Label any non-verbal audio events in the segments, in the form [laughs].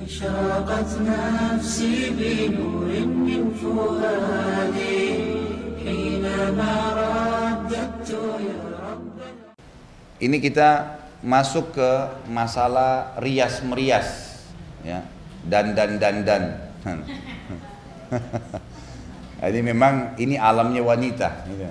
أشرقت نفسي بنور من فؤادي حينما رددت يا رب Ini kita masuk ke masalah rias merias, ya, dan dan dan dan. [laughs] Jadi memang ini alamnya wanita. Gitu.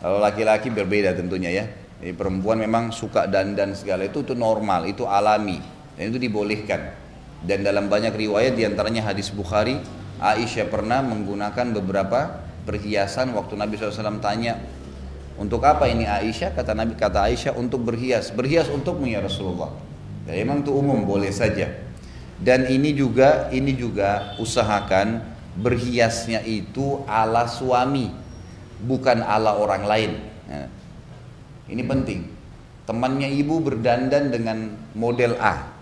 Kalau laki-laki berbeda tentunya ya. Jadi perempuan memang suka dan dan segala itu itu normal, itu alami dan itu dibolehkan. Dan dalam banyak riwayat di antaranya hadis Bukhari, Aisyah pernah menggunakan beberapa perhiasan waktu Nabi SAW tanya untuk apa ini Aisyah? Kata Nabi kata Aisyah untuk berhias. Berhias untukmu ya Rasulullah. Ya, memang itu umum boleh saja. Dan ini juga ini juga usahakan berhiasnya itu ala suami, bukan ala orang lain. Ya. Ini penting. Temannya ibu berdandan dengan model A.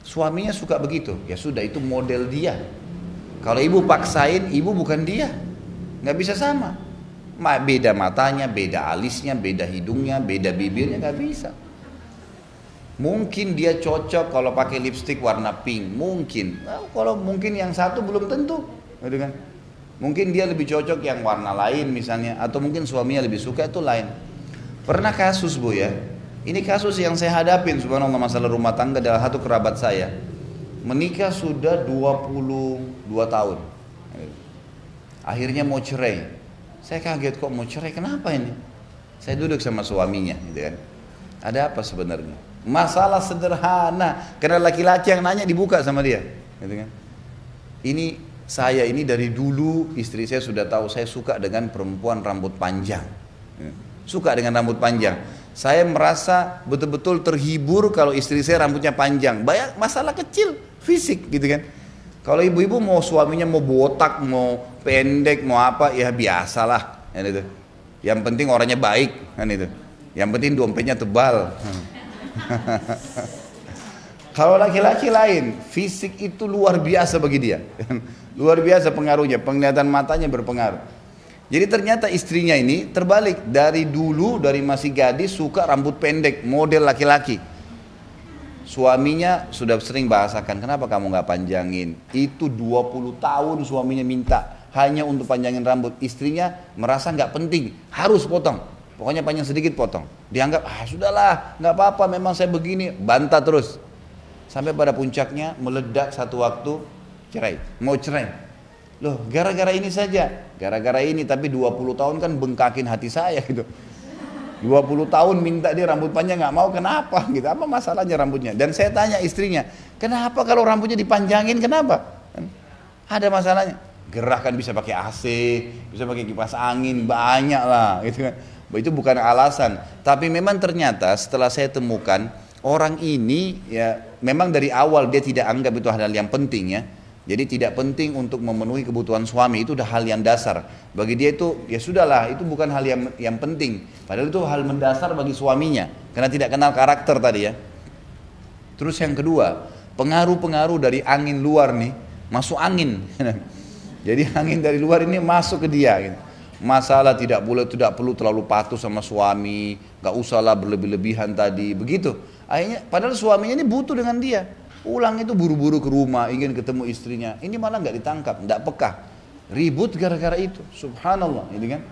Suaminya suka begitu. Ya sudah itu model dia. Kalau ibu paksain, ibu bukan dia. Nggak bisa sama. Beda matanya, beda alisnya, beda hidungnya, beda bibirnya, nggak bisa. Mungkin dia cocok kalau pakai lipstick warna pink, mungkin. Nah, kalau mungkin yang satu belum tentu, gitu kan? Mungkin dia lebih cocok yang warna lain misalnya, atau mungkin suaminya lebih suka itu lain. Pernah kasus bu ya, ini kasus yang saya hadapin subhanallah masalah rumah tangga adalah satu kerabat saya. Menikah sudah 22 tahun. Akhirnya mau cerai. Saya kaget kok mau cerai, kenapa ini? Saya duduk sama suaminya gitu kan. Ada apa sebenarnya? Masalah sederhana, karena laki-laki yang nanya dibuka sama dia, gitu kan. Ini saya ini dari dulu istri saya sudah tahu saya suka dengan perempuan rambut panjang suka dengan rambut panjang. Saya merasa betul-betul terhibur kalau istri saya rambutnya panjang. Banyak masalah kecil, fisik gitu kan. Kalau ibu-ibu mau suaminya mau botak, mau pendek, mau apa, ya biasalah. Kan itu. Yang penting orangnya baik, kan itu. Yang penting dompetnya tebal. [laughs] Kalau laki-laki lain, fisik itu luar biasa bagi dia. [laughs] luar biasa pengaruhnya, penglihatan matanya berpengaruh. Jadi ternyata istrinya ini terbalik dari dulu dari masih gadis suka rambut pendek model laki-laki. Suaminya sudah sering bahasakan kenapa kamu nggak panjangin? Itu 20 tahun suaminya minta hanya untuk panjangin rambut. Istrinya merasa nggak penting harus potong. Pokoknya panjang sedikit potong. Dianggap ah sudahlah nggak apa-apa memang saya begini bantah terus. Sampai pada puncaknya meledak satu waktu cerai mau cerai Loh, gara-gara ini saja. Gara-gara ini tapi 20 tahun kan bengkakin hati saya gitu. 20 tahun minta dia rambut panjang nggak mau kenapa gitu. Apa masalahnya rambutnya? Dan saya tanya istrinya kenapa kalau rambutnya dipanjangin kenapa? Kan ada masalahnya. Gerah kan bisa pakai AC bisa pakai kipas angin banyak lah gitu kan. Itu bukan alasan. Tapi memang ternyata setelah saya temukan orang ini ya memang dari awal dia tidak anggap itu hal yang penting ya jadi tidak penting untuk memenuhi kebutuhan suami itu udah hal yang dasar. Bagi dia itu ya sudahlah itu bukan hal yang yang penting. Padahal itu hal mendasar bagi suaminya karena tidak kenal karakter tadi ya. Terus yang kedua, pengaruh-pengaruh dari angin luar nih masuk angin. [laughs] Jadi angin dari luar ini masuk ke dia gitu. Masalah tidak boleh tidak perlu terlalu patuh sama suami, nggak usahlah berlebih-lebihan tadi, begitu. Akhirnya padahal suaminya ini butuh dengan dia. Pulang itu buru-buru ke rumah, ingin ketemu istrinya. Ini malah nggak ditangkap, nggak peka. Ribut gara-gara itu. Subhanallah, ini kan.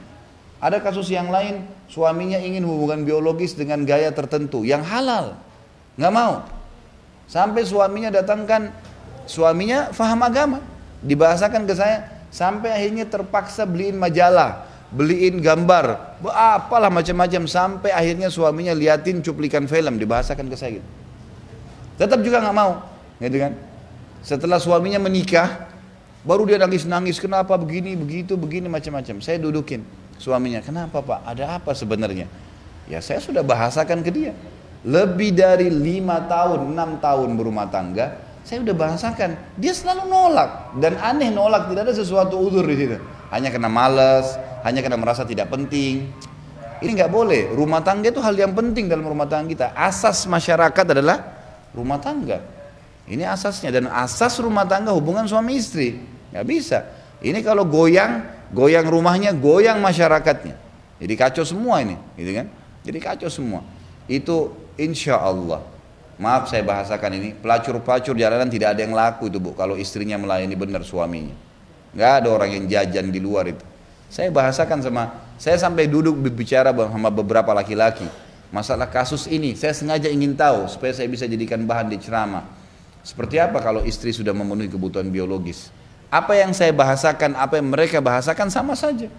Ada kasus yang lain, suaminya ingin hubungan biologis dengan gaya tertentu yang halal, nggak mau. Sampai suaminya datangkan, suaminya faham agama, dibahasakan ke saya, sampai akhirnya terpaksa beliin majalah, beliin gambar, apalah macam-macam sampai akhirnya suaminya liatin cuplikan film dibahasakan ke saya gitu. Tetap juga nggak mau, gitu kan? Setelah suaminya menikah, baru dia nangis-nangis, kenapa begini, begitu, begini, macam-macam. Saya dudukin suaminya, kenapa pak? Ada apa sebenarnya? Ya saya sudah bahasakan ke dia. Lebih dari lima tahun, enam tahun berumah tangga, saya udah bahasakan. Dia selalu nolak dan aneh nolak, tidak ada sesuatu udur di situ. Hanya kena males, hanya kena merasa tidak penting. Ini nggak boleh. Rumah tangga itu hal yang penting dalam rumah tangga kita. Asas masyarakat adalah rumah tangga. Ini asasnya dan asas rumah tangga hubungan suami istri. Nggak bisa. Ini kalau goyang, goyang rumahnya, goyang masyarakatnya. Jadi kacau semua ini, gitu kan? Jadi kacau semua. Itu insya Allah maaf saya bahasakan ini, pelacur-pelacur jalanan tidak ada yang laku itu bu, kalau istrinya melayani benar suaminya. Nggak ada orang yang jajan di luar itu. Saya bahasakan sama, saya sampai duduk berbicara sama beberapa laki-laki. Masalah kasus ini, saya sengaja ingin tahu supaya saya bisa jadikan bahan di ceramah. Seperti apa kalau istri sudah memenuhi kebutuhan biologis? Apa yang saya bahasakan, apa yang mereka bahasakan sama saja.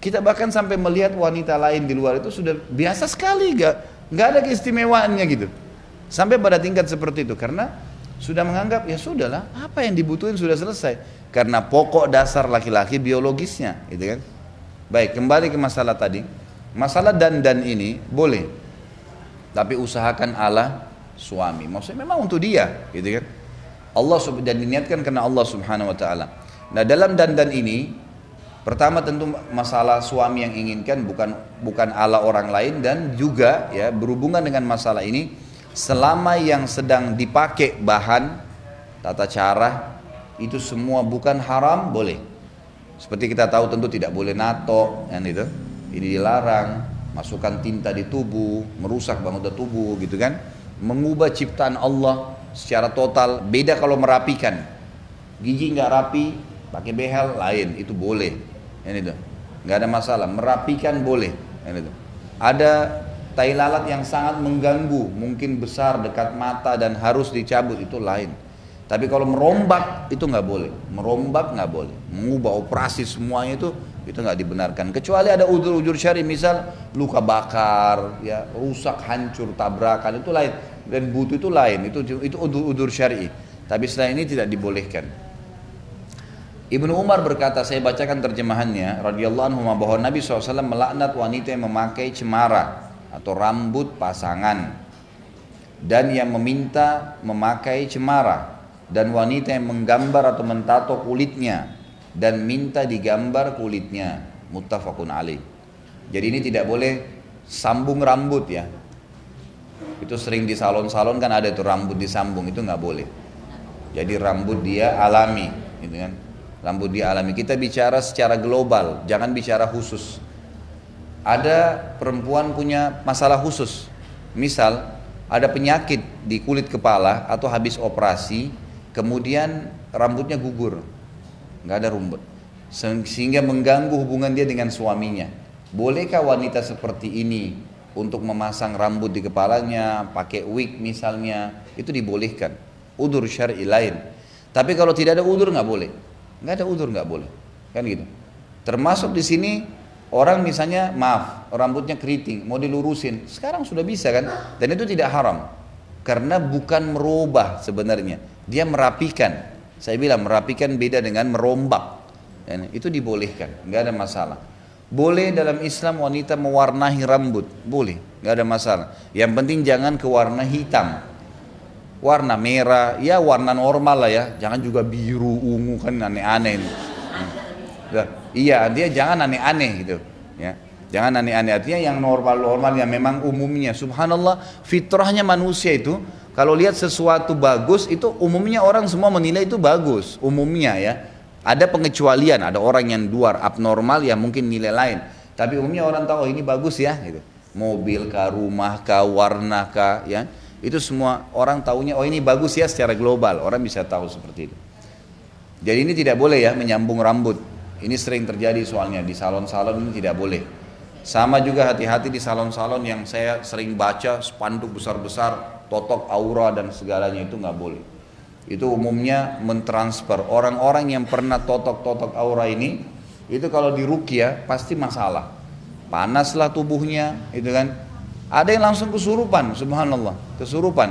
Kita bahkan sampai melihat wanita lain di luar itu sudah biasa sekali, nggak nggak ada keistimewaannya gitu. Sampai pada tingkat seperti itu karena sudah menganggap ya sudahlah apa yang dibutuhin sudah selesai karena pokok dasar laki-laki biologisnya gitu kan baik kembali ke masalah tadi masalah dan dan ini boleh. Tapi usahakan Allah suami. Maksudnya memang untuk dia gitu kan? Allah dan diniatkan karena Allah subhanahu wa ta'ala. Nah dalam dan dan ini pertama tentu masalah suami yang inginkan bukan bukan ala orang lain dan juga ya berhubungan dengan masalah ini selama yang sedang dipakai bahan tata cara itu semua bukan haram boleh. Seperti kita tahu tentu tidak boleh nato kan itu ini dilarang masukkan tinta di tubuh merusak bangunan tubuh gitu kan? Mengubah ciptaan Allah secara total beda kalau merapikan. Gigi nggak rapi pakai behel lain itu boleh. Ini tuh nggak ada masalah merapikan boleh. Ini tuh. Ada Tai lalat yang sangat mengganggu, mungkin besar dekat mata dan harus dicabut itu lain. Tapi kalau merombak itu nggak boleh, merombak nggak boleh, mengubah operasi semuanya itu itu nggak dibenarkan. Kecuali ada ujur-ujur syari, misal luka bakar, ya rusak, hancur, tabrakan itu lain dan butuh itu lain, itu itu ujur syari. Tapi selain ini tidak dibolehkan. Ibnu Umar berkata, saya bacakan terjemahannya, radhiyallahu anhu bahwa Nabi SAW melaknat wanita yang memakai cemara atau rambut pasangan dan yang meminta memakai cemara dan wanita yang menggambar atau mentato kulitnya dan minta digambar kulitnya. Muttafaqun alaih. Jadi ini tidak boleh sambung rambut ya. Itu sering di salon-salon kan ada itu rambut disambung itu nggak boleh. Jadi rambut dia alami gitu kan? Rambut dia alami. Kita bicara secara global jangan bicara khusus. Ada perempuan punya masalah khusus. Misal ada penyakit di kulit kepala atau habis operasi, kemudian rambutnya gugur, nggak ada rumput, sehingga mengganggu hubungan dia dengan suaminya. Bolehkah wanita seperti ini untuk memasang rambut di kepalanya, pakai wig misalnya, itu dibolehkan. Udur syar'i lain. Tapi kalau tidak ada udur nggak boleh, nggak ada udur nggak boleh, kan gitu. Termasuk di sini Orang misalnya maaf, rambutnya keriting, mau dilurusin, sekarang sudah bisa kan? Dan itu tidak haram. Karena bukan merubah sebenarnya. Dia merapikan. Saya bilang merapikan beda dengan merombak. Dan itu dibolehkan, nggak ada masalah. Boleh dalam Islam wanita mewarnai rambut, boleh, nggak ada masalah. Yang penting jangan ke warna hitam, warna merah, ya warna normal lah ya, jangan juga biru, ungu kan aneh-aneh. Hmm. Iya, dia jangan aneh-aneh gitu. Ya. Jangan aneh-aneh artinya yang normal-normal yang memang umumnya. Subhanallah, fitrahnya manusia itu kalau lihat sesuatu bagus itu umumnya orang semua menilai itu bagus, umumnya ya. Ada pengecualian, ada orang yang luar abnormal yang mungkin nilai lain. Tapi umumnya orang tahu oh, ini bagus ya gitu. Mobil kah, rumah kah, warna kah ya. Itu semua orang tahunya oh ini bagus ya secara global. Orang bisa tahu seperti itu. Jadi ini tidak boleh ya menyambung rambut. Ini sering terjadi soalnya di salon-salon ini tidak boleh. Sama juga hati-hati di salon-salon yang saya sering baca spanduk besar-besar, totok aura dan segalanya itu nggak boleh. Itu umumnya mentransfer orang-orang yang pernah totok-totok aura ini, itu kalau di rukia pasti masalah. Panaslah tubuhnya, itu kan. Ada yang langsung kesurupan, subhanallah, kesurupan.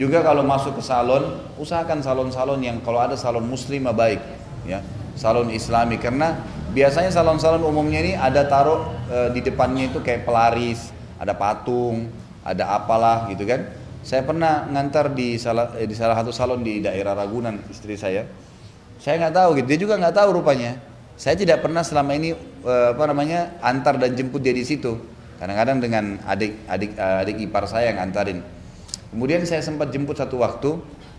Juga kalau masuk ke salon, usahakan salon-salon yang kalau ada salon muslimah baik, ya salon islami karena biasanya salon-salon umumnya ini ada taruh e, di depannya itu kayak pelaris, ada patung, ada apalah gitu kan. Saya pernah ngantar di salah eh, di salah satu salon di daerah Ragunan istri saya. Saya nggak tahu gitu, dia juga nggak tahu rupanya. Saya tidak pernah selama ini e, apa namanya antar dan jemput dia di situ. Kadang-kadang dengan adik adik adik ipar saya yang antarin. Kemudian saya sempat jemput satu waktu,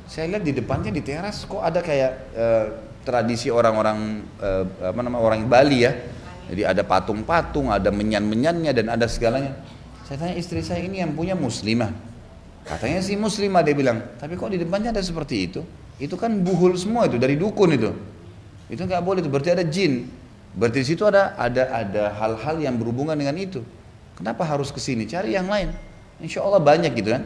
saya lihat di depannya di teras kok ada kayak e, tradisi orang-orang eh, apa nama orang Bali ya. Jadi ada patung-patung, ada menyan-menyannya dan ada segalanya. Saya tanya istri saya ini yang punya muslimah. Katanya si muslimah dia bilang, tapi kok di depannya ada seperti itu? Itu kan buhul semua itu dari dukun itu. Itu nggak boleh itu berarti ada jin. Berarti di situ ada ada ada hal-hal yang berhubungan dengan itu. Kenapa harus ke sini? Cari yang lain. Insya Allah banyak gitu kan.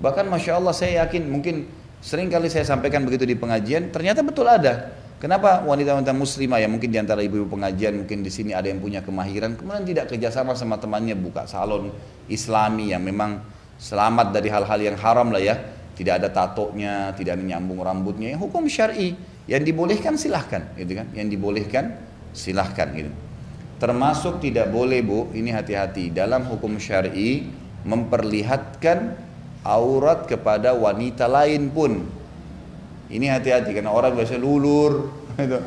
Bahkan masya Allah saya yakin mungkin sering kali saya sampaikan begitu di pengajian. Ternyata betul ada. Kenapa wanita-wanita muslimah ya mungkin di antara ibu-ibu pengajian mungkin di sini ada yang punya kemahiran kemudian tidak kerjasama sama temannya buka salon Islami yang memang selamat dari hal-hal yang haram lah ya. Tidak ada tatonya tidak ada nyambung rambutnya. Yang hukum syari yang dibolehkan silahkan gitu kan? Yang dibolehkan silahkan gitu. Termasuk tidak boleh bu ini hati-hati dalam hukum syari memperlihatkan aurat kepada wanita lain pun ini hati-hati karena orang biasa lulur [laughs] gitu.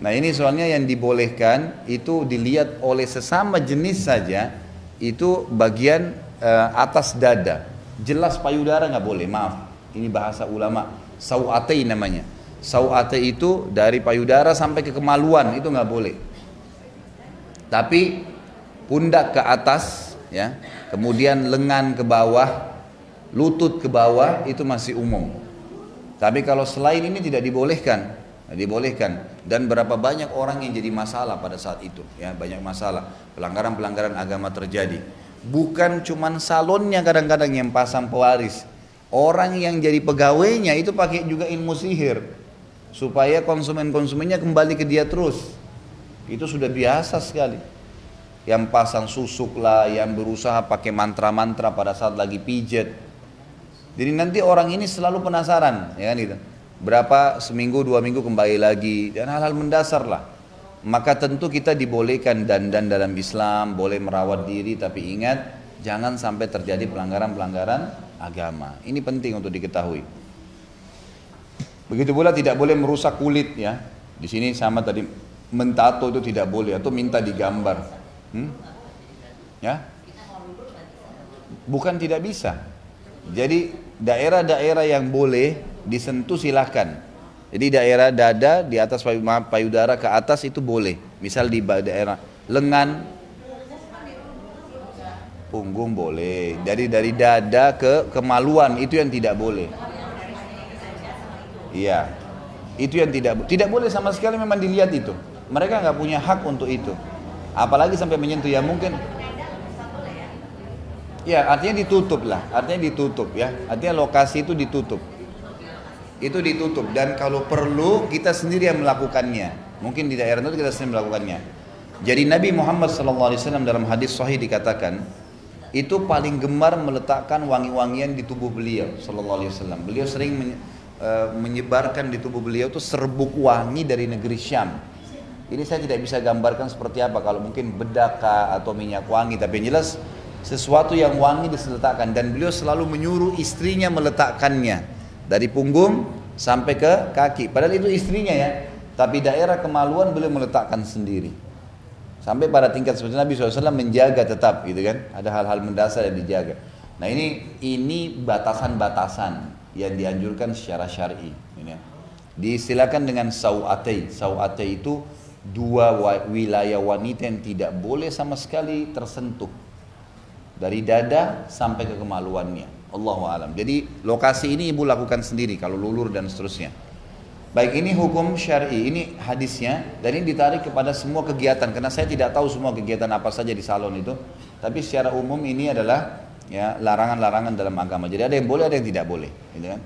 nah ini soalnya yang dibolehkan itu dilihat oleh sesama jenis saja itu bagian uh, atas dada. Jelas payudara nggak boleh, maaf. Ini bahasa ulama. Sau'atei namanya. Sau'atei itu dari payudara sampai ke kemaluan itu nggak boleh. Tapi pundak ke atas, ya, kemudian lengan ke bawah, lutut ke bawah itu masih umum. Tapi kalau selain ini tidak dibolehkan, dibolehkan dan berapa banyak orang yang jadi masalah pada saat itu ya banyak masalah pelanggaran-pelanggaran agama terjadi bukan cuman salonnya kadang-kadang yang pasang pewaris. Orang yang jadi pegawainya itu pakai juga ilmu sihir supaya konsumen-konsumennya kembali ke dia terus. Itu sudah biasa sekali. Yang pasang susuk lah, yang berusaha pakai mantra-mantra pada saat lagi pijet. Jadi nanti orang ini selalu penasaran, ya kan itu. Berapa seminggu, dua minggu kembali lagi dan hal-hal mendasar lah maka tentu kita dibolehkan dandan dalam Islam, boleh merawat diri, tapi ingat jangan sampai terjadi pelanggaran-pelanggaran agama. Ini penting untuk diketahui. Begitu pula tidak boleh merusak kulit ya. Di sini sama tadi mentato itu tidak boleh atau minta digambar. Hmm? Ya? Bukan tidak bisa. Jadi daerah-daerah yang boleh disentuh silahkan jadi daerah dada di atas payudara ke atas itu boleh. Misal di daerah lengan, punggung boleh. Jadi dari dada ke kemaluan itu yang tidak boleh. Iya, itu yang tidak tidak boleh sama sekali memang dilihat itu. Mereka nggak punya hak untuk itu. Apalagi sampai menyentuh ya mungkin. Ya artinya ditutup lah, artinya ditutup ya. Artinya lokasi itu ditutup itu ditutup dan kalau perlu kita sendiri yang melakukannya mungkin di daerah itu kita sendiri melakukannya jadi Nabi Muhammad SAW dalam hadis sahih dikatakan itu paling gemar meletakkan wangi-wangian di tubuh beliau Sallallahu Alaihi Wasallam. Beliau sering e, menyebarkan di tubuh beliau itu serbuk wangi dari negeri Syam. Ini saya tidak bisa gambarkan seperti apa kalau mungkin bedaka atau minyak wangi, tapi yang jelas sesuatu yang wangi diletakkan dan beliau selalu menyuruh istrinya meletakkannya dari punggung sampai ke kaki. Padahal itu istrinya ya. Tapi daerah kemaluan beliau meletakkan sendiri. Sampai pada tingkat seperti Nabi SAW menjaga tetap gitu kan. Ada hal-hal mendasar yang dijaga. Nah ini ini batasan-batasan yang dianjurkan secara syar'i. Ini ya. Diistilahkan dengan sau'atay. Sau'atay itu dua wilayah wanita yang tidak boleh sama sekali tersentuh. Dari dada sampai ke kemaluannya. Allah alam. Jadi lokasi ini ibu lakukan sendiri kalau lulur dan seterusnya. Baik ini hukum syari, ini hadisnya dan ini ditarik kepada semua kegiatan karena saya tidak tahu semua kegiatan apa saja di salon itu. Tapi secara umum ini adalah ya larangan-larangan dalam agama. Jadi ada yang boleh, ada yang tidak boleh, gitu kan?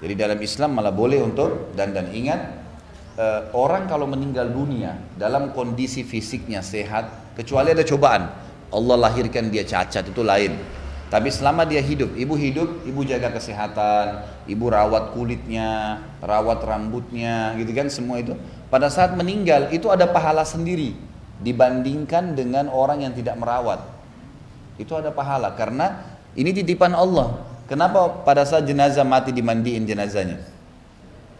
Jadi dalam Islam malah boleh untuk dan dan ingat eh, orang kalau meninggal dunia dalam kondisi fisiknya sehat kecuali ada cobaan Allah lahirkan dia cacat itu lain tapi selama dia hidup, ibu hidup, ibu jaga kesehatan, ibu rawat kulitnya, rawat rambutnya, gitu kan semua itu. Pada saat meninggal itu ada pahala sendiri dibandingkan dengan orang yang tidak merawat. Itu ada pahala karena ini titipan Allah. Kenapa pada saat jenazah mati dimandiin jenazahnya?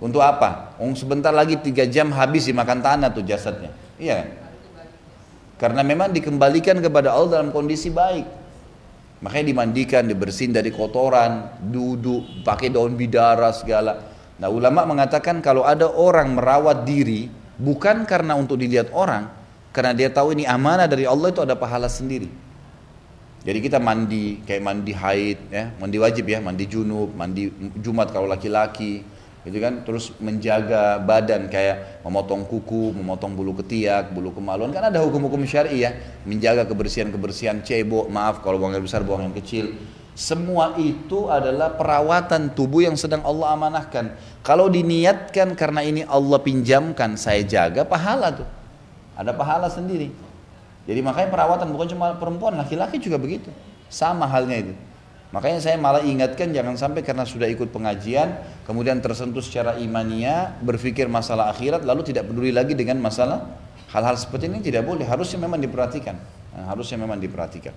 Untuk apa? Um, sebentar lagi tiga jam habis dimakan tanah tuh jasadnya. Iya kan? Karena memang dikembalikan kepada Allah dalam kondisi baik. Makanya dimandikan, dibersihin dari kotoran, duduk, pakai daun bidara segala. Nah ulama mengatakan kalau ada orang merawat diri bukan karena untuk dilihat orang, karena dia tahu ini amanah dari Allah itu ada pahala sendiri. Jadi kita mandi kayak mandi haid ya, mandi wajib ya, mandi junub, mandi Jumat kalau laki-laki, gitu kan. Terus menjaga badan kayak memotong kuku, memotong bulu ketiak, bulu kemaluan kan ada hukum-hukum syar'i ya, menjaga kebersihan-kebersihan cebok, maaf kalau buang air besar, buang yang kecil. Semua itu adalah perawatan tubuh yang sedang Allah amanahkan. Kalau diniatkan karena ini Allah pinjamkan, saya jaga pahala tuh. Ada pahala sendiri. Jadi makanya perawatan bukan cuma perempuan, laki-laki juga begitu. Sama halnya itu. Makanya saya malah ingatkan jangan sampai karena sudah ikut pengajian, kemudian tersentuh secara imania, berpikir masalah akhirat, lalu tidak peduli lagi dengan masalah hal-hal seperti ini tidak boleh. Harusnya memang diperhatikan. Nah, harusnya memang diperhatikan.